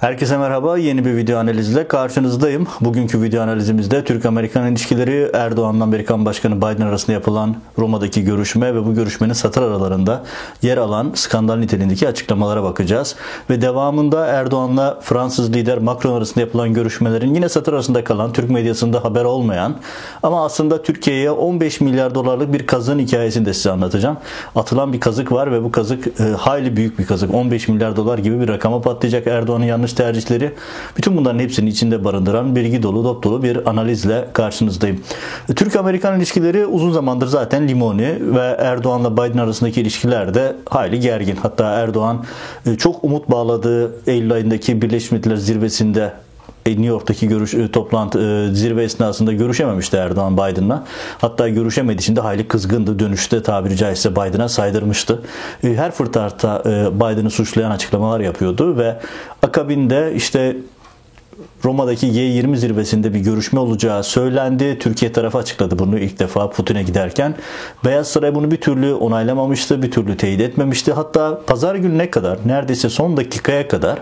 Herkese merhaba. Yeni bir video analizle karşınızdayım. Bugünkü video analizimizde Türk-Amerikan ilişkileri, Erdoğan'la Amerikan Başkanı Biden arasında yapılan Roma'daki görüşme ve bu görüşmenin satır aralarında yer alan skandal niteliğindeki açıklamalara bakacağız. Ve devamında Erdoğan'la Fransız lider Macron arasında yapılan görüşmelerin yine satır arasında kalan, Türk medyasında haber olmayan ama aslında Türkiye'ye 15 milyar dolarlık bir kazığın hikayesini de size anlatacağım. Atılan bir kazık var ve bu kazık e, hayli büyük bir kazık. 15 milyar dolar gibi bir rakama patlayacak Erdoğan'ın yanlış tercihleri. Bütün bunların hepsini içinde barındıran bilgi dolu, dop dolu bir analizle karşınızdayım. Türk-Amerikan ilişkileri uzun zamandır zaten limoni ve Erdoğan'la Biden arasındaki ilişkiler de hayli gergin. Hatta Erdoğan e, çok umut bağladığı Eylül ayındaki Birleşmiş Milletler zirvesinde New York'taki görüş e, toplantı zirve esnasında görüşememişti Erdoğan Biden'la. Hatta görüşemediği için de hayli kızgındı. Dönüşte tabiri caizse Biden'a saydırmıştı. Her fırtarta Biden'ı suçlayan açıklamalar yapıyordu ve akabinde işte Roma'daki G20 zirvesinde bir görüşme olacağı söylendi. Türkiye tarafı açıkladı bunu ilk defa Putin'e giderken. Beyaz Saray bunu bir türlü onaylamamıştı, bir türlü teyit etmemişti. Hatta pazar gününe kadar, neredeyse son dakikaya kadar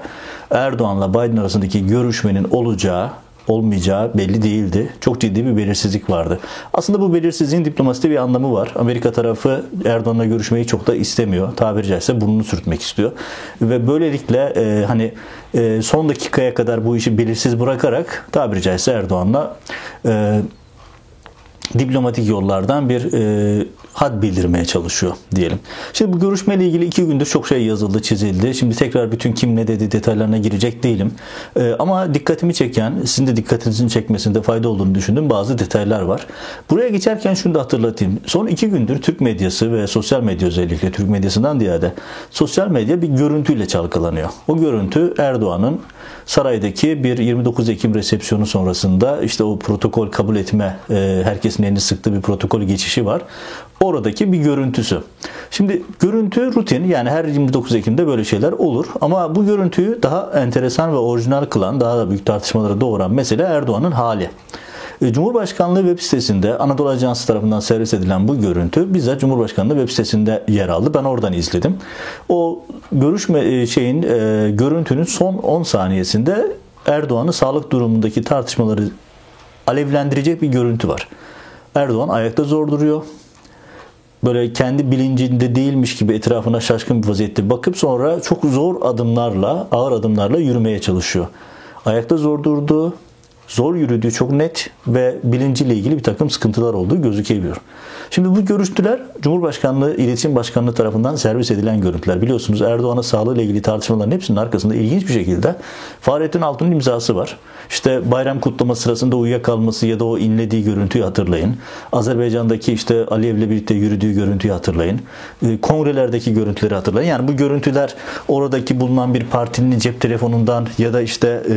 Erdoğan'la Biden arasındaki görüşmenin olacağı olmayacağı belli değildi. Çok ciddi bir belirsizlik vardı. Aslında bu belirsizliğin diplomaside bir anlamı var. Amerika tarafı Erdoğan'la görüşmeyi çok da istemiyor. Tabiri caizse burnunu sürtmek istiyor. Ve böylelikle e, hani e, son dakikaya kadar bu işi belirsiz bırakarak tabiri caizse Erdoğan'la e, diplomatik yollardan bir e, had bildirmeye çalışıyor diyelim. Şimdi bu görüşmeyle ilgili iki gündür çok şey yazıldı, çizildi. Şimdi tekrar bütün kim ne dedi detaylarına girecek değilim. E, ama dikkatimi çeken, sizin de dikkatinizin çekmesinde fayda olduğunu düşündüğüm bazı detaylar var. Buraya geçerken şunu da hatırlatayım. Son iki gündür Türk medyası ve sosyal medya özellikle Türk medyasından ziyade sosyal medya bir görüntüyle çalkalanıyor. O görüntü Erdoğan'ın saraydaki bir 29 Ekim resepsiyonu sonrasında işte o protokol kabul etme e, herkesin elini sıktığı bir protokol geçişi var. Oradaki bir görüntüsü. Şimdi görüntü rutin yani her 29 Ekim'de böyle şeyler olur ama bu görüntüyü daha enteresan ve orijinal kılan daha da büyük tartışmalara doğuran mesele Erdoğan'ın hali. E, Cumhurbaşkanlığı web sitesinde Anadolu Ajansı tarafından servis edilen bu görüntü bizzat Cumhurbaşkanlığı web sitesinde yer aldı. Ben oradan izledim. O görüşme e, şeyin e, görüntünün son 10 saniyesinde Erdoğan'ın sağlık durumundaki tartışmaları alevlendirecek bir görüntü var. Erdoğan ayakta zor duruyor. Böyle kendi bilincinde değilmiş gibi etrafına şaşkın bir vaziyette bakıp sonra çok zor adımlarla, ağır adımlarla yürümeye çalışıyor. Ayakta zor durdu, zor yürüdüğü çok net ve bilinciyle ilgili bir takım sıkıntılar olduğu gözükebiliyor. Şimdi bu görüntüler Cumhurbaşkanlığı İletişim Başkanlığı tarafından servis edilen görüntüler. Biliyorsunuz Erdoğan'ın sağlığı ile ilgili tartışmaların hepsinin arkasında ilginç bir şekilde Fahrettin Altun'un imzası var. İşte bayram kutlama sırasında uyuyakalması ya da o inlediği görüntüyü hatırlayın. Azerbaycan'daki işte Aliyev'le birlikte yürüdüğü görüntüyü hatırlayın. Ee, kongrelerdeki görüntüleri hatırlayın. Yani bu görüntüler oradaki bulunan bir partinin cep telefonundan ya da işte e,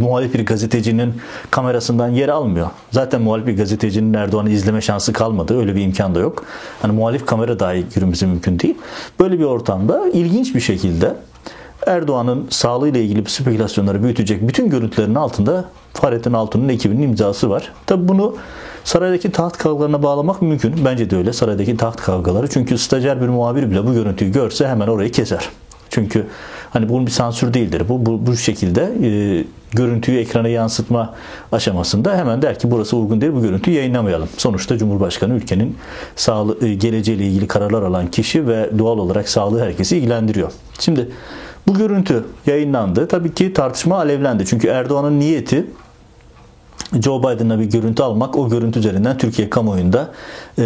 muhalif bir gazetecinin kamerasından yer almıyor. Zaten muhalif bir gazetecinin Erdoğan'ı izleme şansı kalmadı. Öyle bir imkan da yok. Hani muhalif kamera dahi yürümesi mümkün değil. Böyle bir ortamda ilginç bir şekilde Erdoğan'ın sağlığıyla ilgili spekülasyonları büyütecek bütün görüntülerin altında Fahrettin Altun'un ekibinin imzası var. Tabi bunu saraydaki taht kavgalarına bağlamak mümkün. Bence de öyle saraydaki taht kavgaları. Çünkü stajyer bir muhabir bile bu görüntüyü görse hemen orayı keser. Çünkü hani bunun bir sansür değildir. Bu bu, bu şekilde e, görüntüyü ekrana yansıtma aşamasında hemen der ki burası uygun değil bu görüntüyü yayınlamayalım. Sonuçta Cumhurbaşkanı ülkenin sağlığı, e, geleceğiyle ilgili kararlar alan kişi ve doğal olarak sağlığı herkesi ilgilendiriyor. Şimdi bu görüntü yayınlandı. Tabii ki tartışma alevlendi. Çünkü Erdoğan'ın niyeti Joe Biden'la bir görüntü almak o görüntü üzerinden Türkiye kamuoyunda e,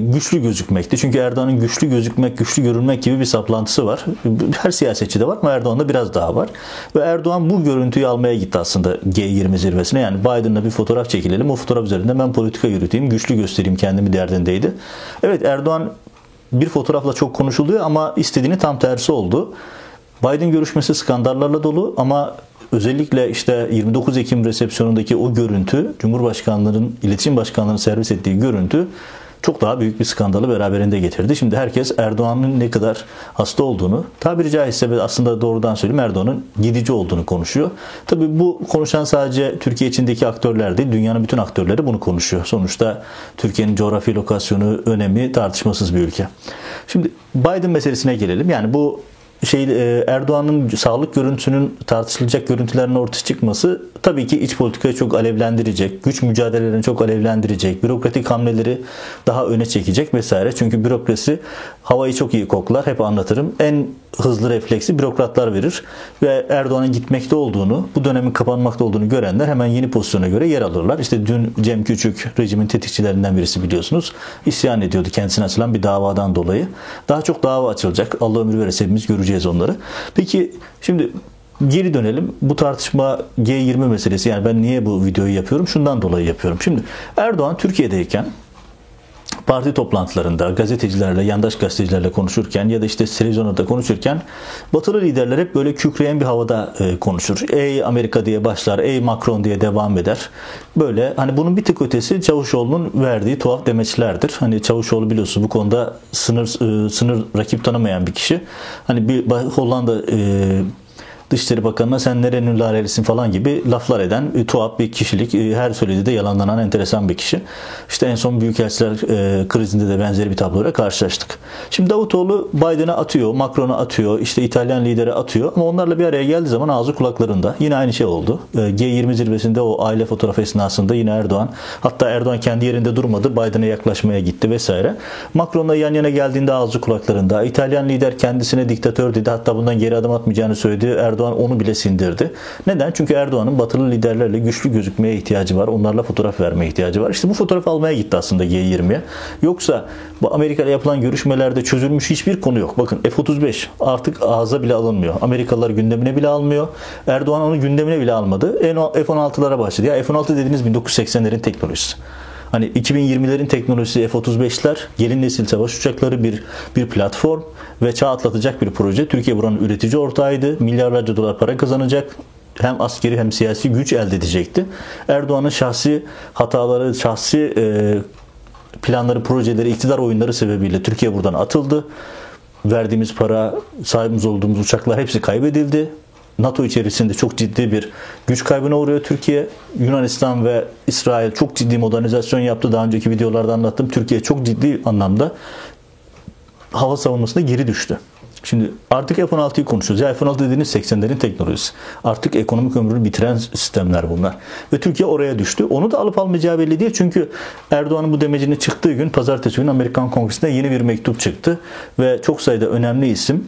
güçlü gözükmekti. Çünkü Erdoğan'ın güçlü gözükmek, güçlü görünmek gibi bir saplantısı var. Her siyasetçi de var ama Erdoğan'da biraz daha var. Ve Erdoğan bu görüntüyü almaya gitti aslında G20 zirvesine. Yani Biden'la bir fotoğraf çekilelim. O fotoğraf üzerinde ben politika yürüteyim, güçlü göstereyim kendimi derdindeydi. Evet Erdoğan bir fotoğrafla çok konuşuluyor ama istediğini tam tersi oldu. Biden görüşmesi skandallarla dolu ama özellikle işte 29 Ekim resepsiyonundaki o görüntü Cumhurbaşkanlığının iletişim başkanlığının servis ettiği görüntü çok daha büyük bir skandalı beraberinde getirdi. Şimdi herkes Erdoğan'ın ne kadar hasta olduğunu, tabiri caizse aslında doğrudan söyleyeyim Erdoğan'ın gidici olduğunu konuşuyor. Tabi bu konuşan sadece Türkiye içindeki aktörler değil, dünyanın bütün aktörleri bunu konuşuyor. Sonuçta Türkiye'nin coğrafi lokasyonu, önemi tartışmasız bir ülke. Şimdi Biden meselesine gelelim. Yani bu şey e, Erdoğan'ın sağlık görüntüsünün tartışılacak görüntülerin ortaya çıkması tabii ki iç politikayı çok alevlendirecek, güç mücadelelerini çok alevlendirecek, bürokratik hamleleri daha öne çekecek vesaire. Çünkü bürokrasi havayı çok iyi koklar. Hep anlatırım. En hızlı refleksi bürokratlar verir ve Erdoğan'ın gitmekte olduğunu, bu dönemin kapanmakta olduğunu görenler hemen yeni pozisyona göre yer alırlar. İşte dün Cem Küçük rejimin tetikçilerinden birisi biliyorsunuz. isyan ediyordu kendisine açılan bir davadan dolayı. Daha çok dava açılacak. Allah ömür verirse hepimiz göreceğiz onları. Peki şimdi geri dönelim. Bu tartışma G20 meselesi. Yani ben niye bu videoyu yapıyorum? Şundan dolayı yapıyorum. Şimdi Erdoğan Türkiye'deyken parti toplantılarında gazetecilerle, yandaş gazetecilerle konuşurken ya da işte televizyonda konuşurken batılı liderler hep böyle kükreyen bir havada e, konuşur. Ey Amerika diye başlar, ey Macron diye devam eder. Böyle hani bunun bir tık ötesi Çavuşoğlu'nun verdiği tuhaf demeçlerdir. Hani Çavuşoğlu biliyorsunuz bu konuda sınır e, sınır rakip tanımayan bir kişi. Hani bir Hollanda e, Dışişleri Bakanı'na sen nerenin larelisin falan gibi laflar eden e, tuhaf bir kişilik. E, her söylediği de yalanlanan enteresan bir kişi. İşte en son Büyükelçiler e, krizinde de benzeri bir tabloyla karşılaştık. Şimdi Davutoğlu Biden'a atıyor, Macron'a atıyor, işte İtalyan lideri atıyor ama onlarla bir araya geldiği zaman ağzı kulaklarında. Yine aynı şey oldu. E, G20 zirvesinde o aile fotoğrafı esnasında yine Erdoğan hatta Erdoğan kendi yerinde durmadı. Biden'a yaklaşmaya gitti vesaire. Macron'la yan yana geldiğinde ağzı kulaklarında. İtalyan lider kendisine diktatör dedi. Hatta bundan geri adım atmayacağını söyledi. Erdoğan Erdoğan onu bile sindirdi. Neden? Çünkü Erdoğan'ın batılı liderlerle güçlü gözükmeye ihtiyacı var. Onlarla fotoğraf vermeye ihtiyacı var. İşte bu fotoğraf almaya gitti aslında G20'ye. Yoksa bu Amerika ile yapılan görüşmelerde çözülmüş hiçbir konu yok. Bakın F-35 artık ağza bile alınmıyor. Amerikalılar gündemine bile almıyor. Erdoğan onu gündemine bile almadı. F-16'lara başladı. Ya F-16 dediğiniz 1980'lerin teknolojisi. Hani 2020'lerin teknolojisi F-35'ler, yeni nesil savaş uçakları bir bir platform ve çağ atlatacak bir proje. Türkiye buranın üretici ortağıydı. Milyarlarca dolar para kazanacak hem askeri hem siyasi güç elde edecekti. Erdoğan'ın şahsi hataları, şahsi e, planları, projeleri, iktidar oyunları sebebiyle Türkiye buradan atıldı. Verdiğimiz para, sahibimiz olduğumuz uçaklar hepsi kaybedildi. NATO içerisinde çok ciddi bir güç kaybına uğruyor Türkiye. Yunanistan ve İsrail çok ciddi modernizasyon yaptı. Daha önceki videolarda anlattım. Türkiye çok ciddi anlamda hava savunmasında geri düştü. Şimdi artık F-16'yı konuşuyoruz. Ya F-16 dediğiniz 80'lerin teknolojisi. Artık ekonomik ömrünü bitiren sistemler bunlar. Ve Türkiye oraya düştü. Onu da alıp almayacağı belli değil. Çünkü Erdoğan'ın bu demecinin çıktığı gün pazartesi günü Amerikan Kongresi'nde yeni bir mektup çıktı. Ve çok sayıda önemli isim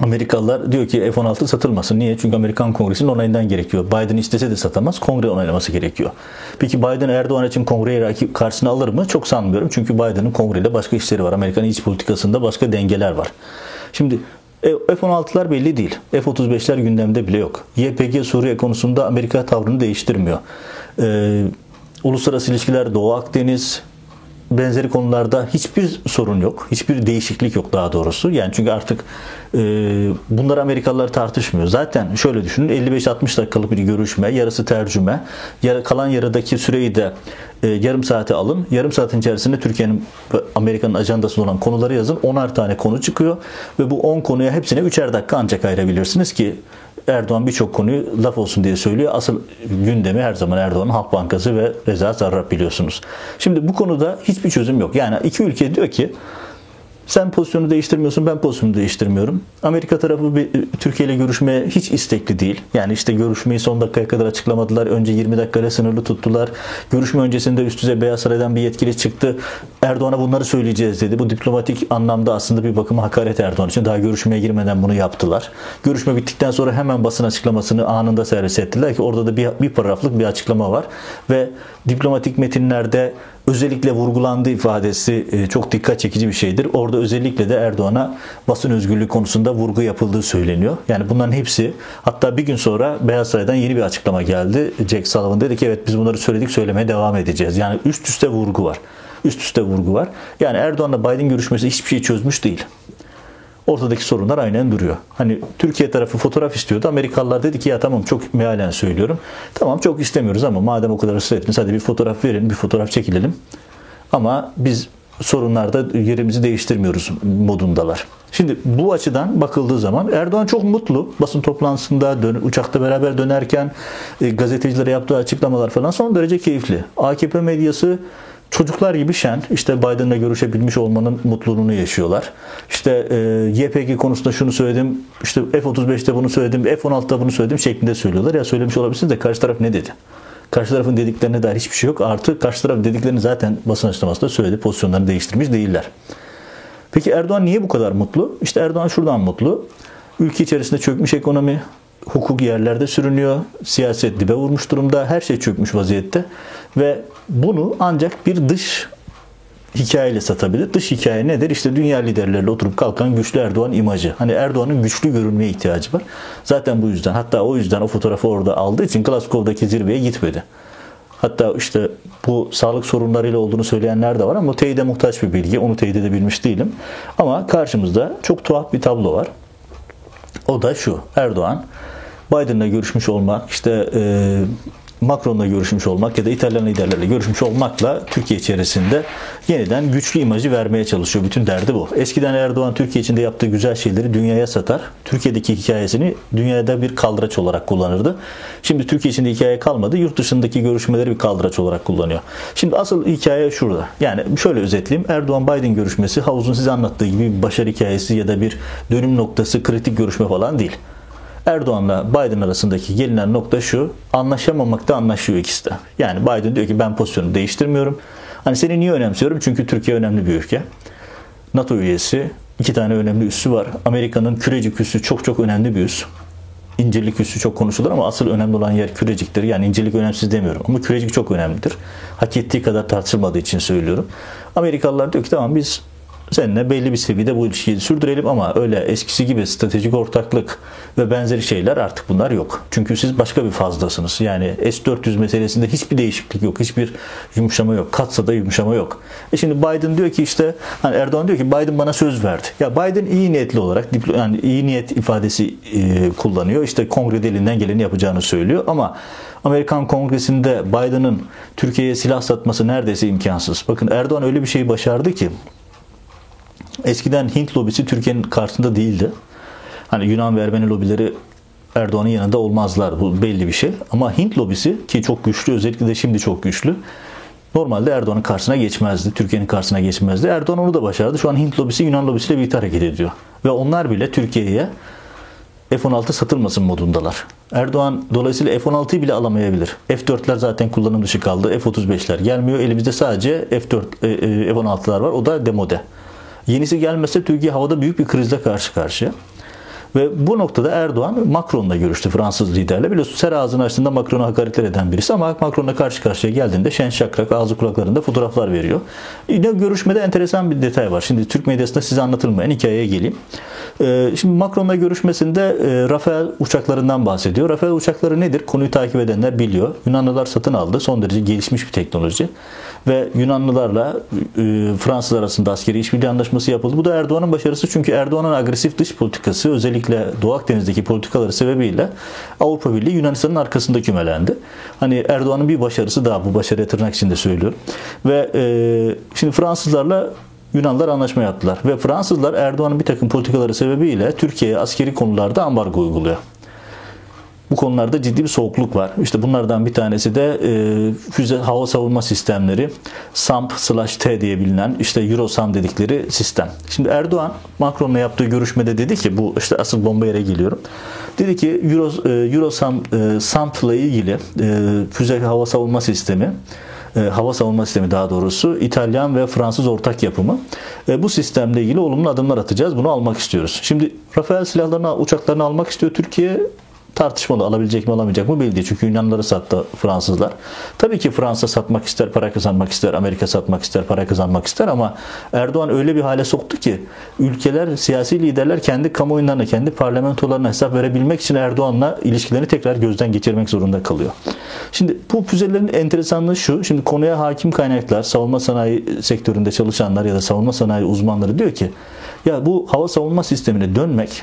Amerikalılar diyor ki F-16 satılmasın. Niye? Çünkü Amerikan Kongresi'nin onayından gerekiyor. Biden istese de satamaz. Kongre onaylaması gerekiyor. Peki Biden Erdoğan için kongreyi karşısına alır mı? Çok sanmıyorum. Çünkü Biden'ın kongreyle başka işleri var. Amerikan iç politikasında başka dengeler var. Şimdi F-16'lar belli değil. F-35'ler gündemde bile yok. YPG Suriye konusunda Amerika tavrını değiştirmiyor. Ee, uluslararası ilişkiler Doğu Akdeniz, benzeri konularda hiçbir sorun yok. Hiçbir değişiklik yok daha doğrusu. Yani çünkü artık e, bunları Amerikalılar tartışmıyor. Zaten şöyle düşünün 55-60 dakikalık bir görüşme, yarısı tercüme, yar, kalan yarıdaki süreyi de e, yarım saate alın. Yarım saatin içerisinde Türkiye'nin Amerika'nın ajandasında olan konuları yazın. 10'ar tane konu çıkıyor ve bu 10 konuya hepsine 3'er dakika ancak ayırabilirsiniz ki Erdoğan birçok konuyu laf olsun diye söylüyor. Asıl gündemi her zaman Erdoğan'ın Halk Bankası ve Reza Zarrab biliyorsunuz. Şimdi bu konuda hiçbir çözüm yok. Yani iki ülke diyor ki sen pozisyonu değiştirmiyorsun, ben pozisyonumu değiştirmiyorum. Amerika tarafı bir, Türkiye ile görüşmeye hiç istekli değil. Yani işte görüşmeyi son dakikaya kadar açıklamadılar. Önce 20 dakikayla sınırlı tuttular. Görüşme öncesinde üst düzey Beyaz Saray'dan bir yetkili çıktı. Erdoğan'a bunları söyleyeceğiz dedi. Bu diplomatik anlamda aslında bir bakıma hakaret Erdoğan için. Daha görüşmeye girmeden bunu yaptılar. Görüşme bittikten sonra hemen basın açıklamasını anında servis ettiler ki orada da bir, bir paragraflık bir açıklama var. Ve diplomatik metinlerde özellikle vurgulandığı ifadesi e, çok dikkat çekici bir şeydir. Orada özellikle de Erdoğan'a basın özgürlüğü konusunda vurgu yapıldığı söyleniyor. Yani bunların hepsi hatta bir gün sonra Beyaz Saray'dan yeni bir açıklama geldi. Jack Sullivan dedi ki evet biz bunları söyledik söylemeye devam edeceğiz. Yani üst üste vurgu var. Üst üste vurgu var. Yani Erdoğan'la Biden görüşmesi hiçbir şey çözmüş değil ortadaki sorunlar aynen duruyor. Hani Türkiye tarafı fotoğraf istiyordu. Amerikalılar dedi ki ya tamam çok mealen söylüyorum. Tamam çok istemiyoruz ama madem o kadar ısrar ettiniz hadi bir fotoğraf verin, bir fotoğraf çekilelim. Ama biz sorunlarda yerimizi değiştirmiyoruz modundalar. Şimdi bu açıdan bakıldığı zaman Erdoğan çok mutlu. Basın toplantısında dön, uçakta beraber dönerken e, gazetecilere yaptığı açıklamalar falan son derece keyifli. AKP medyası çocuklar gibi şen. İşte Biden'la görüşebilmiş olmanın mutluluğunu yaşıyorlar. İşte e, YPG konusunda şunu söyledim. işte F-35'te bunu söyledim. F-16'da bunu söyledim şeklinde söylüyorlar. Ya söylemiş olabilirsiniz de karşı taraf ne dedi? Karşı tarafın dediklerine dair hiçbir şey yok. Artı karşı taraf dediklerini zaten basın açıklamasında söyledi. Pozisyonlarını değiştirmiş değiller. Peki Erdoğan niye bu kadar mutlu? İşte Erdoğan şuradan mutlu. Ülke içerisinde çökmüş ekonomi, hukuk yerlerde sürünüyor, siyaset dibe vurmuş durumda, her şey çökmüş vaziyette ve bunu ancak bir dış hikayeyle satabilir. Dış hikaye nedir? İşte dünya liderleriyle oturup kalkan güçlü Erdoğan imajı. Hani Erdoğan'ın güçlü görünmeye ihtiyacı var. Zaten bu yüzden hatta o yüzden o fotoğrafı orada aldığı için Glasgow'daki zirveye gitmedi. Hatta işte bu sağlık sorunlarıyla olduğunu söyleyenler de var ama teyide muhtaç bir bilgi. Onu teyit edebilmiş değilim. Ama karşımızda çok tuhaf bir tablo var. O da şu. Erdoğan Biden'la görüşmüş olmak, işte e, Macron'la görüşmüş olmak ya da İtalyan liderlerle görüşmüş olmakla Türkiye içerisinde yeniden güçlü imajı vermeye çalışıyor. Bütün derdi bu. Eskiden Erdoğan Türkiye içinde yaptığı güzel şeyleri dünyaya satar. Türkiye'deki hikayesini dünyada bir kaldıraç olarak kullanırdı. Şimdi Türkiye içinde hikaye kalmadı. Yurt dışındaki görüşmeleri bir kaldıraç olarak kullanıyor. Şimdi asıl hikaye şurada. Yani şöyle özetleyeyim. Erdoğan-Biden görüşmesi havuzun size anlattığı gibi bir başarı hikayesi ya da bir dönüm noktası, kritik görüşme falan değil. Erdoğan'la Biden arasındaki gelinen nokta şu. Anlaşamamakta anlaşıyor ikisi de. Yani Biden diyor ki ben pozisyonu değiştirmiyorum. Hani seni niye önemsiyorum? Çünkü Türkiye önemli bir ülke. NATO üyesi. iki tane önemli üssü var. Amerika'nın kürecik üssü çok çok önemli bir üs. İncelik üssü çok konuşulur ama asıl önemli olan yer küreciktir. Yani incelik önemsiz demiyorum ama kürecik çok önemlidir. Hak ettiği kadar tartışılmadığı için söylüyorum. Amerikalılar diyor ki tamam biz seninle belli bir seviyede bu ilişkiyi sürdürelim ama öyle eskisi gibi stratejik ortaklık ve benzeri şeyler artık bunlar yok. Çünkü siz başka bir fazdasınız. Yani S-400 meselesinde hiçbir değişiklik yok. Hiçbir yumuşama yok. Katsa da yumuşama yok. E şimdi Biden diyor ki işte hani Erdoğan diyor ki Biden bana söz verdi. Ya Biden iyi niyetli olarak yani iyi niyet ifadesi e, kullanıyor. İşte kongrede elinden geleni yapacağını söylüyor ama Amerikan Kongresi'nde Biden'ın Türkiye'ye silah satması neredeyse imkansız. Bakın Erdoğan öyle bir şey başardı ki Eskiden Hint lobisi Türkiye'nin karşısında değildi. Hani Yunan ve Ermeni lobileri Erdoğan'ın yanında olmazlar. Bu belli bir şey. Ama Hint lobisi ki çok güçlü özellikle de şimdi çok güçlü. Normalde Erdoğan'ın karşısına geçmezdi. Türkiye'nin karşısına geçmezdi. Erdoğan onu da başardı. Şu an Hint lobisi Yunan lobisiyle birlikte hareket ediyor. Ve onlar bile Türkiye'ye F-16 satılmasın modundalar. Erdoğan dolayısıyla F-16'yı bile alamayabilir. F-4'ler zaten kullanım dışı kaldı. F-35'ler gelmiyor. Elimizde sadece F-4, e, e, F-16'lar var. O da demode. Yenisi gelmese Türkiye havada büyük bir krizle karşı karşıya. Ve bu noktada Erdoğan Macron'la görüştü Fransız liderle. Biliyorsun ser ağzını açtığında Macron'a hakaretler eden birisi ama Macron'la karşı karşıya geldiğinde şen şakrak ağzı kulaklarında fotoğraflar veriyor. Yine görüşmede enteresan bir detay var. Şimdi Türk medyasında size anlatılmayan hikayeye geleyim. Ee, şimdi Macron'la görüşmesinde e, Rafael uçaklarından bahsediyor. Rafael uçakları nedir? Konuyu takip edenler biliyor. Yunanlılar satın aldı. Son derece gelişmiş bir teknoloji ve Yunanlılarla e, Fransız arasında askeri işbirliği anlaşması yapıldı. Bu da Erdoğan'ın başarısı çünkü Erdoğan'ın agresif dış politikası özellikle Doğu Akdeniz'deki politikaları sebebiyle Avrupa Birliği Yunanistan'ın arkasında kümelendi. Hani Erdoğan'ın bir başarısı daha bu başarıya tırnak içinde söylüyorum. Ve e, şimdi Fransızlarla Yunanlar anlaşma yaptılar ve Fransızlar Erdoğan'ın bir takım politikaları sebebiyle Türkiye'ye askeri konularda ambargo uyguluyor. Bu konularda ciddi bir soğukluk var. İşte bunlardan bir tanesi de e, füze hava savunma sistemleri SAMP/T diye bilinen işte Eurosam dedikleri sistem. Şimdi Erdoğan Macron'la yaptığı görüşmede dedi ki bu işte asıl bomba yere geliyorum. Dedi ki Euro, e, Eurosam e, SAMP ile ilgili e, füze hava savunma sistemi e, hava savunma sistemi daha doğrusu İtalyan ve Fransız ortak yapımı. E, bu sistemle ilgili olumlu adımlar atacağız. Bunu almak istiyoruz. Şimdi Rafael silahlarını, uçaklarını almak istiyor Türkiye tartışmalı alabilecek mi alamayacak mı değil. Çünkü Yunanlıları sattı Fransızlar. Tabii ki Fransa satmak ister, para kazanmak ister, Amerika satmak ister, para kazanmak ister ama Erdoğan öyle bir hale soktu ki ülkeler, siyasi liderler kendi kamuoyunlarına, kendi parlamentolarına hesap verebilmek için Erdoğan'la ilişkilerini tekrar gözden geçirmek zorunda kalıyor. Şimdi bu füzelerin enteresanlığı şu. Şimdi konuya hakim kaynaklar, savunma sanayi sektöründe çalışanlar ya da savunma sanayi uzmanları diyor ki ya bu hava savunma sistemine dönmek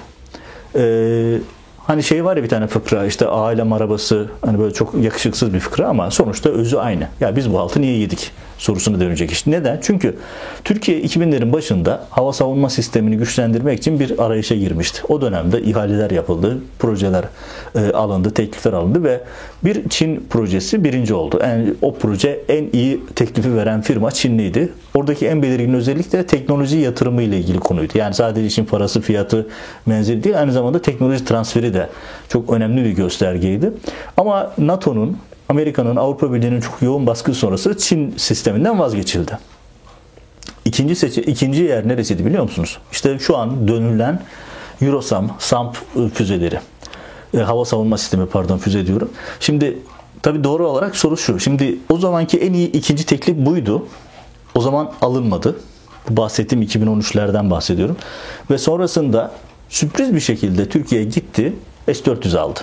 e, Hani şey var ya bir tane fıkra işte ailem arabası hani böyle çok yakışıksız bir fıkra ama sonuçta özü aynı. Ya biz bu altı niye yedik? Sorusuna dönecek iş. Neden? Çünkü Türkiye 2000'lerin başında hava savunma sistemini güçlendirmek için bir arayışa girmişti. O dönemde ihaleler yapıldı, projeler e, alındı, teklifler alındı ve bir Çin projesi birinci oldu. Yani o proje en iyi teklifi veren firma Çinliydi. Oradaki en belirgin özellik de teknoloji yatırımı ile ilgili konuydu. Yani sadece için parası, fiyatı, menzili değil aynı zamanda teknoloji transferi de çok önemli bir göstergeydi. Ama NATO'nun Amerika'nın Avrupa Birliği'nin çok yoğun baskı sonrası Çin sisteminden vazgeçildi. İkinci seçi, ikinci yer neresiydi biliyor musunuz? İşte şu an dönülen Eurosam, SAMP füzeleri. E, hava savunma sistemi pardon füze diyorum. Şimdi tabi doğru olarak soru şu. Şimdi o zamanki en iyi ikinci teklif buydu. O zaman alınmadı. Bu bahsettiğim 2013'lerden bahsediyorum. Ve sonrasında sürpriz bir şekilde Türkiye gitti S-400 aldı.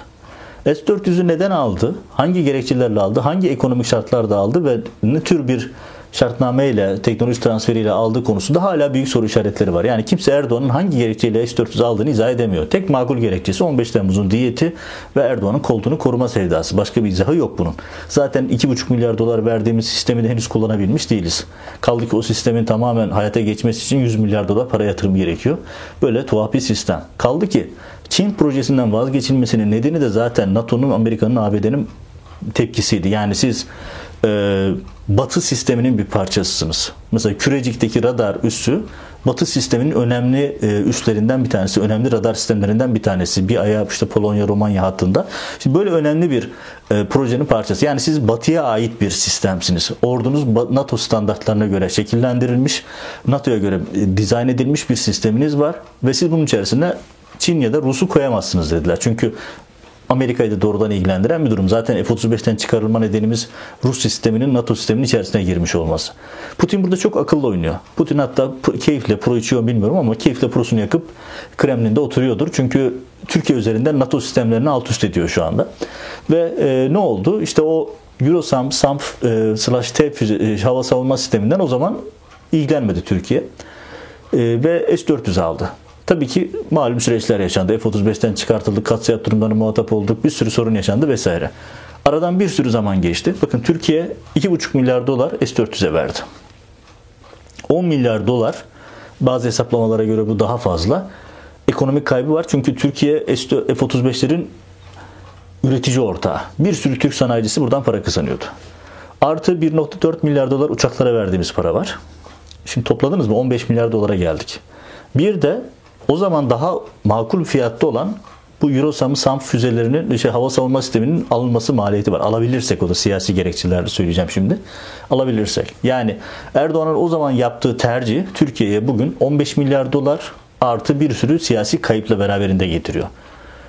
S-400'ü neden aldı? Hangi gerekçelerle aldı? Hangi ekonomik şartlarda aldı? Ve ne tür bir şartname ile, teknoloji transferiyle aldığı konusunda hala büyük soru işaretleri var. Yani kimse Erdoğan'ın hangi gerekçeyle S-400 aldığını izah edemiyor. Tek makul gerekçesi 15 Temmuz'un diyeti ve Erdoğan'ın koltuğunu koruma sevdası. Başka bir izahı yok bunun. Zaten 2,5 milyar dolar verdiğimiz sistemi de henüz kullanabilmiş değiliz. Kaldı ki o sistemin tamamen hayata geçmesi için 100 milyar dolar para yatırım gerekiyor. Böyle tuhaf bir sistem. Kaldı ki Çin projesinden vazgeçilmesinin nedeni de zaten NATO'nun, Amerika'nın, ABD'nin tepkisiydi. Yani siz e, Batı sisteminin bir parçasısınız. Mesela Kürecik'teki radar üssü Batı sisteminin önemli e, üslerinden bir tanesi, önemli radar sistemlerinden bir tanesi. Bir ayağı işte Polonya, Romanya hattında. Şimdi böyle önemli bir e, projenin parçası. Yani siz Batı'ya ait bir sistemsiniz. Ordunuz NATO standartlarına göre şekillendirilmiş, NATO'ya göre e, dizayn edilmiş bir sisteminiz var ve siz bunun içerisinde Çin ya da Rus'u koyamazsınız dediler. Çünkü Amerika'yı da doğrudan ilgilendiren bir durum. Zaten F-35'ten çıkarılma nedenimiz Rus sisteminin NATO sisteminin içerisine girmiş olması. Putin burada çok akıllı oynuyor. Putin hatta keyifle pro içiyor bilmiyorum ama keyifle prosunu yakıp Kremlin'de oturuyordur. Çünkü Türkiye üzerinden NATO sistemlerini alt üst ediyor şu anda. Ve e, ne oldu? İşte o Eurosam, SAMP e, slash T e, hava savunma sisteminden o zaman ilgilenmedi Türkiye. E, ve S-400 aldı. Tabii ki malum süreçler yaşandı. F-35'ten çıkartıldık, katsayat durumlarına muhatap olduk, bir sürü sorun yaşandı vesaire. Aradan bir sürü zaman geçti. Bakın Türkiye 2,5 milyar dolar S-400'e verdi. 10 milyar dolar bazı hesaplamalara göre bu daha fazla. Ekonomik kaybı var çünkü Türkiye F-35'lerin üretici ortağı. Bir sürü Türk sanayicisi buradan para kazanıyordu. Artı 1.4 milyar dolar uçaklara verdiğimiz para var. Şimdi topladınız mı? 15 milyar dolara geldik. Bir de o zaman daha makul fiyatta olan bu Eurosam SAMP füzelerinin şey, hava savunma sisteminin alınması maliyeti var. Alabilirsek o da siyasi gerekçelerle söyleyeceğim şimdi. Alabilirsek. Yani Erdoğan'ın o zaman yaptığı tercih Türkiye'ye bugün 15 milyar dolar artı bir sürü siyasi kayıpla beraberinde getiriyor.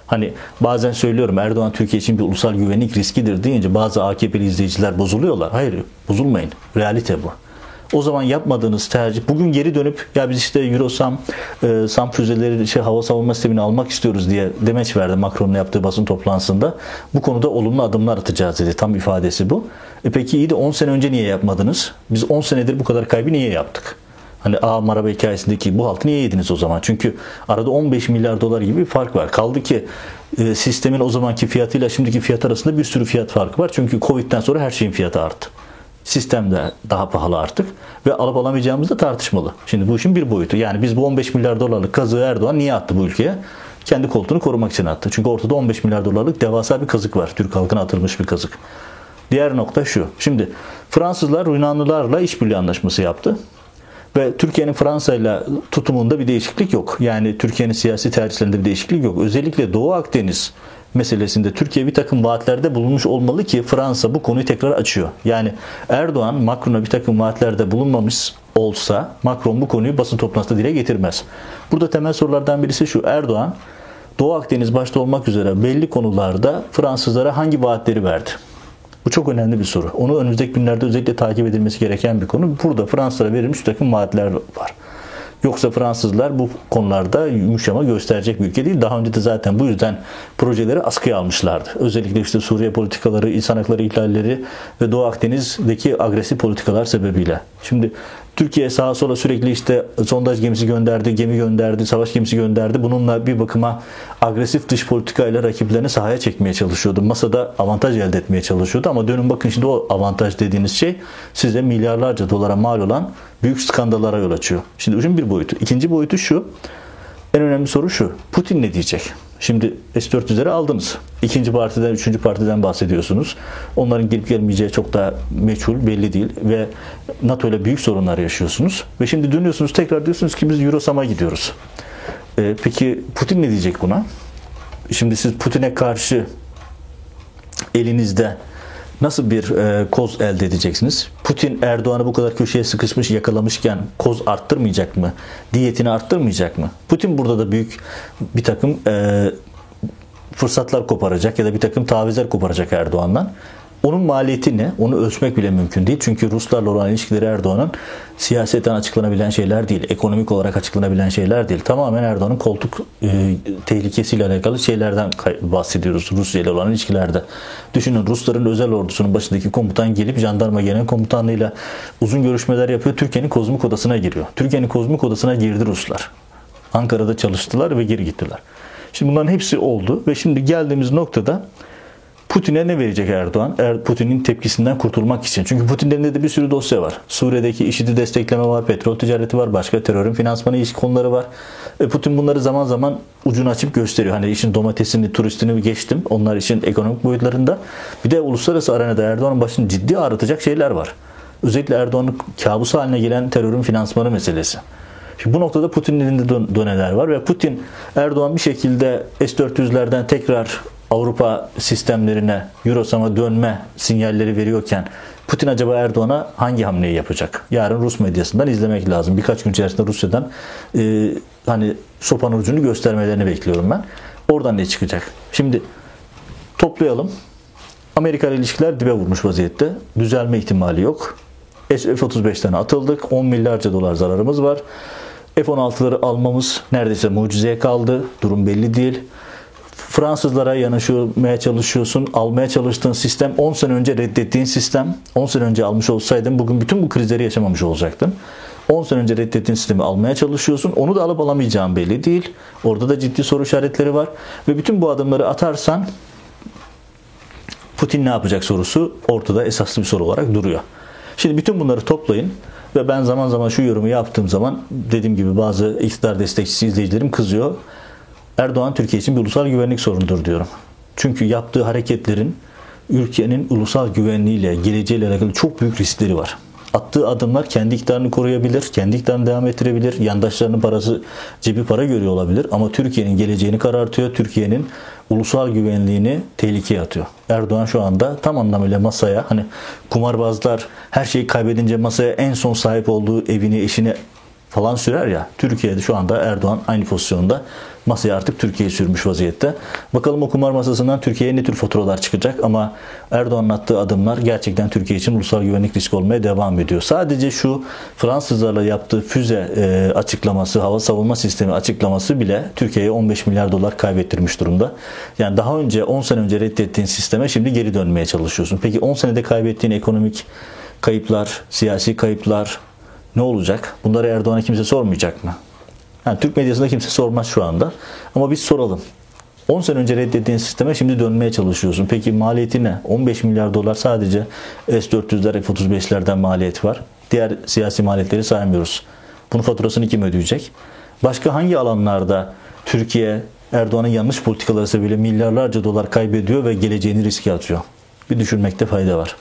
Hani bazen söylüyorum Erdoğan Türkiye için bir ulusal güvenlik riskidir deyince bazı AKP'li izleyiciler bozuluyorlar. Hayır bozulmayın. Realite bu o zaman yapmadığınız tercih bugün geri dönüp ya biz işte Eurosam e, SAM füzeleri şey hava savunma sistemini almak istiyoruz diye demeç verdi Macron'un yaptığı basın toplantısında. Bu konuda olumlu adımlar atacağız dedi. Tam ifadesi bu. E peki iyi de 10 sene önce niye yapmadınız? Biz 10 senedir bu kadar kaybı niye yaptık? Hani A Maraba hikayesindeki bu haltı niye yediniz o zaman? Çünkü arada 15 milyar dolar gibi bir fark var. Kaldı ki e, sistemin o zamanki fiyatıyla şimdiki fiyat arasında bir sürü fiyat farkı var. Çünkü Covid'den sonra her şeyin fiyatı arttı. Sistem de daha pahalı artık ve alıp alamayacağımız da tartışmalı. Şimdi bu işin bir boyutu. Yani biz bu 15 milyar dolarlık kazığı Erdoğan niye attı bu ülkeye? Kendi koltuğunu korumak için attı. Çünkü ortada 15 milyar dolarlık devasa bir kazık var. Türk halkına atılmış bir kazık. Diğer nokta şu. Şimdi Fransızlar Yunanlılarla işbirliği anlaşması yaptı. Ve Türkiye'nin Fransa ile tutumunda bir değişiklik yok. Yani Türkiye'nin siyasi tercihlerinde bir değişiklik yok. Özellikle Doğu Akdeniz meselesinde Türkiye bir takım vaatlerde bulunmuş olmalı ki Fransa bu konuyu tekrar açıyor. Yani Erdoğan Macron'a bir takım vaatlerde bulunmamış olsa Macron bu konuyu basın toplantısında dile getirmez. Burada temel sorulardan birisi şu. Erdoğan Doğu Akdeniz başta olmak üzere belli konularda Fransızlara hangi vaatleri verdi? Bu çok önemli bir soru. Onu önümüzdeki günlerde özellikle takip edilmesi gereken bir konu. Burada Fransızlara verilmiş bir takım vaatler var. Yoksa Fransızlar bu konularda yumuşama gösterecek bir ülke değil. Daha önce de zaten bu yüzden projeleri askıya almışlardı. Özellikle işte Suriye politikaları, insan hakları ihlalleri ve Doğu Akdeniz'deki agresif politikalar sebebiyle. Şimdi Türkiye sağa sola sürekli işte sondaj gemisi gönderdi, gemi gönderdi, savaş gemisi gönderdi. Bununla bir bakıma agresif dış politikayla rakiplerini sahaya çekmeye çalışıyordu. Masada avantaj elde etmeye çalışıyordu ama dönün bakın şimdi o avantaj dediğiniz şey size milyarlarca dolara mal olan büyük skandallara yol açıyor. Şimdi işin bir boyutu. İkinci boyutu şu. En önemli soru şu. Putin ne diyecek? Şimdi S-400'leri aldınız. İkinci partiden, üçüncü partiden bahsediyorsunuz. Onların gelip gelmeyeceği çok da meçhul, belli değil. Ve NATO ile büyük sorunlar yaşıyorsunuz. Ve şimdi dönüyorsunuz tekrar diyorsunuz ki biz Eurosam'a gidiyoruz. Ee, peki Putin ne diyecek buna? Şimdi siz Putin'e karşı elinizde nasıl bir e, koz elde edeceksiniz? Putin Erdoğan'ı bu kadar köşeye sıkışmış yakalamışken koz arttırmayacak mı? Diyetini arttırmayacak mı? Putin burada da büyük bir takım e, fırsatlar koparacak ya da bir takım tavizler koparacak Erdoğan'dan. Onun maliyeti ne? Onu ölçmek bile mümkün değil. Çünkü Ruslarla olan ilişkileri Erdoğan'ın siyaseten açıklanabilen şeyler değil. Ekonomik olarak açıklanabilen şeyler değil. Tamamen Erdoğan'ın koltuk e, tehlikesiyle alakalı şeylerden bahsediyoruz Rusya ile olan ilişkilerde. Düşünün Rusların özel ordusunun başındaki komutan gelip jandarma genel komutanlığıyla uzun görüşmeler yapıyor. Türkiye'nin kozmik odasına giriyor. Türkiye'nin kozmik odasına girdi Ruslar. Ankara'da çalıştılar ve geri gittiler. Şimdi bunların hepsi oldu ve şimdi geldiğimiz noktada Putin'e ne verecek Erdoğan? Er, Putin'in tepkisinden kurtulmak için. Çünkü Putin'in de bir sürü dosya var. Suriye'deki IŞİD'i destekleme var, petrol ticareti var, başka terörün finansmanı ilişki konuları var. E Putin bunları zaman zaman ucunu açıp gösteriyor. Hani işin domatesini, turistini geçtim. Onlar için ekonomik boyutlarında. Bir de uluslararası arenada Erdoğan'ın başını ciddi ağrıtacak şeyler var. Özellikle Erdoğan'ın kabusu haline gelen terörün finansmanı meselesi. Şimdi bu noktada Putin'in elinde doneler var ve Putin Erdoğan bir şekilde S-400'lerden tekrar Avrupa sistemlerine, Eurosam'a dönme sinyalleri veriyorken Putin acaba Erdoğan'a hangi hamleyi yapacak? Yarın Rus medyasından izlemek lazım. Birkaç gün içerisinde Rusya'dan e, hani sopanın ucunu göstermelerini bekliyorum ben. Oradan ne çıkacak? Şimdi toplayalım. Amerika ile ilişkiler dibe vurmuş vaziyette. Düzelme ihtimali yok. F-35'ten atıldık. 10 milyarca dolar zararımız var. F-16'ları almamız neredeyse mucizeye kaldı. Durum belli değil. Fransızlara yanaşmaya çalışıyorsun. Almaya çalıştığın sistem 10 sene önce reddettiğin sistem. 10 sene önce almış olsaydın bugün bütün bu krizleri yaşamamış olacaktın. 10 sene önce reddettiğin sistemi almaya çalışıyorsun. Onu da alıp alamayacağın belli değil. Orada da ciddi soru işaretleri var. Ve bütün bu adımları atarsan Putin ne yapacak sorusu ortada esaslı bir soru olarak duruyor. Şimdi bütün bunları toplayın ve ben zaman zaman şu yorumu yaptığım zaman dediğim gibi bazı iktidar destekçisi izleyicilerim kızıyor. Erdoğan Türkiye için bir ulusal güvenlik sorunudur diyorum. Çünkü yaptığı hareketlerin ülkenin ulusal güvenliğiyle, geleceğiyle alakalı çok büyük riskleri var. Attığı adımlar kendi iktidarını koruyabilir, kendi iktidarını devam ettirebilir, yandaşlarının parası cebi para görüyor olabilir ama Türkiye'nin geleceğini karartıyor, Türkiye'nin ulusal güvenliğini tehlikeye atıyor. Erdoğan şu anda tam anlamıyla masaya hani kumarbazlar her şeyi kaybedince masaya en son sahip olduğu evini, eşini falan sürer ya. Türkiye'de şu anda Erdoğan aynı pozisyonda masaya artık Türkiye'yi sürmüş vaziyette. Bakalım o kumar masasından Türkiye'ye ne tür faturalar çıkacak ama Erdoğan'ın attığı adımlar gerçekten Türkiye için ulusal güvenlik riski olmaya devam ediyor. Sadece şu Fransızlarla yaptığı füze e, açıklaması, hava savunma sistemi açıklaması bile Türkiye'ye 15 milyar dolar kaybettirmiş durumda. Yani daha önce 10 sene önce reddettiğin sisteme şimdi geri dönmeye çalışıyorsun. Peki 10 senede kaybettiğin ekonomik kayıplar, siyasi kayıplar, ne olacak? Bunları Erdoğan'a kimse sormayacak mı? Yani Türk medyasında kimse sormaz şu anda. Ama biz soralım. 10 sene önce reddettiğin sisteme şimdi dönmeye çalışıyorsun. Peki maliyeti ne? 15 milyar dolar sadece S-400'ler, F-35'lerden maliyet var. Diğer siyasi maliyetleri saymıyoruz. Bunun faturasını kim ödeyecek? Başka hangi alanlarda Türkiye Erdoğan'ın yanlış politikaları sebebiyle milyarlarca dolar kaybediyor ve geleceğini riske atıyor? Bir düşünmekte fayda var.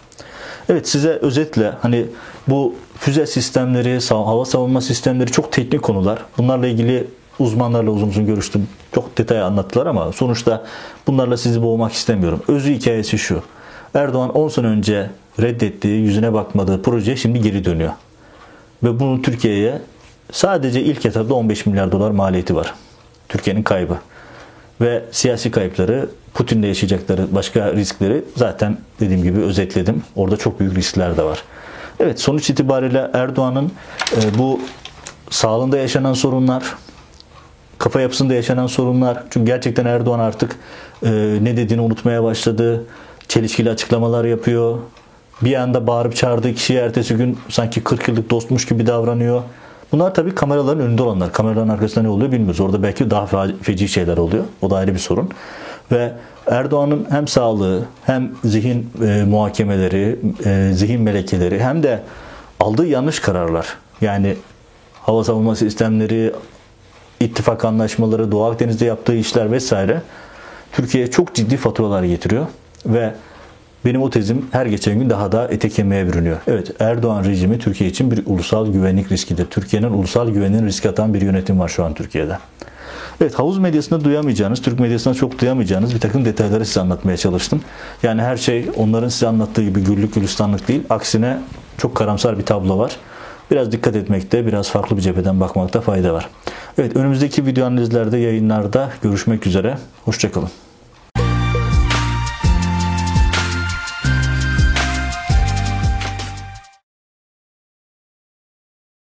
Evet size özetle hani bu füze sistemleri, hava savunma sistemleri çok teknik konular. Bunlarla ilgili uzmanlarla uzun uzun görüştüm. Çok detay anlattılar ama sonuçta bunlarla sizi boğmak istemiyorum. Özü hikayesi şu. Erdoğan 10 sene önce reddettiği, yüzüne bakmadığı proje şimdi geri dönüyor. Ve bunun Türkiye'ye sadece ilk etapta 15 milyar dolar maliyeti var. Türkiye'nin kaybı. Ve siyasi kayıpları, Putin'le yaşayacakları başka riskleri zaten dediğim gibi özetledim. Orada çok büyük riskler de var. Evet sonuç itibariyle Erdoğan'ın e, bu sağlığında yaşanan sorunlar, kafa yapısında yaşanan sorunlar. Çünkü gerçekten Erdoğan artık e, ne dediğini unutmaya başladı. Çelişkili açıklamalar yapıyor. Bir anda bağırıp çağırdığı kişiye ertesi gün sanki 40 yıllık dostmuş gibi davranıyor. Bunlar tabii kameraların önünde olanlar. Kameraların arkasında ne oluyor bilmiyoruz. Orada belki daha fe- feci şeyler oluyor. O da ayrı bir sorun. Ve Erdoğan'ın hem sağlığı hem zihin e, muhakemeleri, e, zihin melekeleri hem de aldığı yanlış kararlar. Yani hava savunma sistemleri, ittifak anlaşmaları, Doğu Akdeniz'de yaptığı işler vesaire Türkiye'ye çok ciddi faturalar getiriyor ve benim o tezim her geçen gün daha da ete kemiğe bürünüyor. Evet Erdoğan rejimi Türkiye için bir ulusal güvenlik riskidir. Türkiye'nin ulusal güvenliğini riske atan bir yönetim var şu an Türkiye'de. Evet havuz medyasında duyamayacağınız, Türk medyasında çok duyamayacağınız bir takım detayları size anlatmaya çalıştım. Yani her şey onların size anlattığı gibi güllük gülistanlık değil. Aksine çok karamsar bir tablo var. Biraz dikkat etmekte, biraz farklı bir cepheden bakmakta fayda var. Evet önümüzdeki video analizlerde, yayınlarda görüşmek üzere. Hoşçakalın.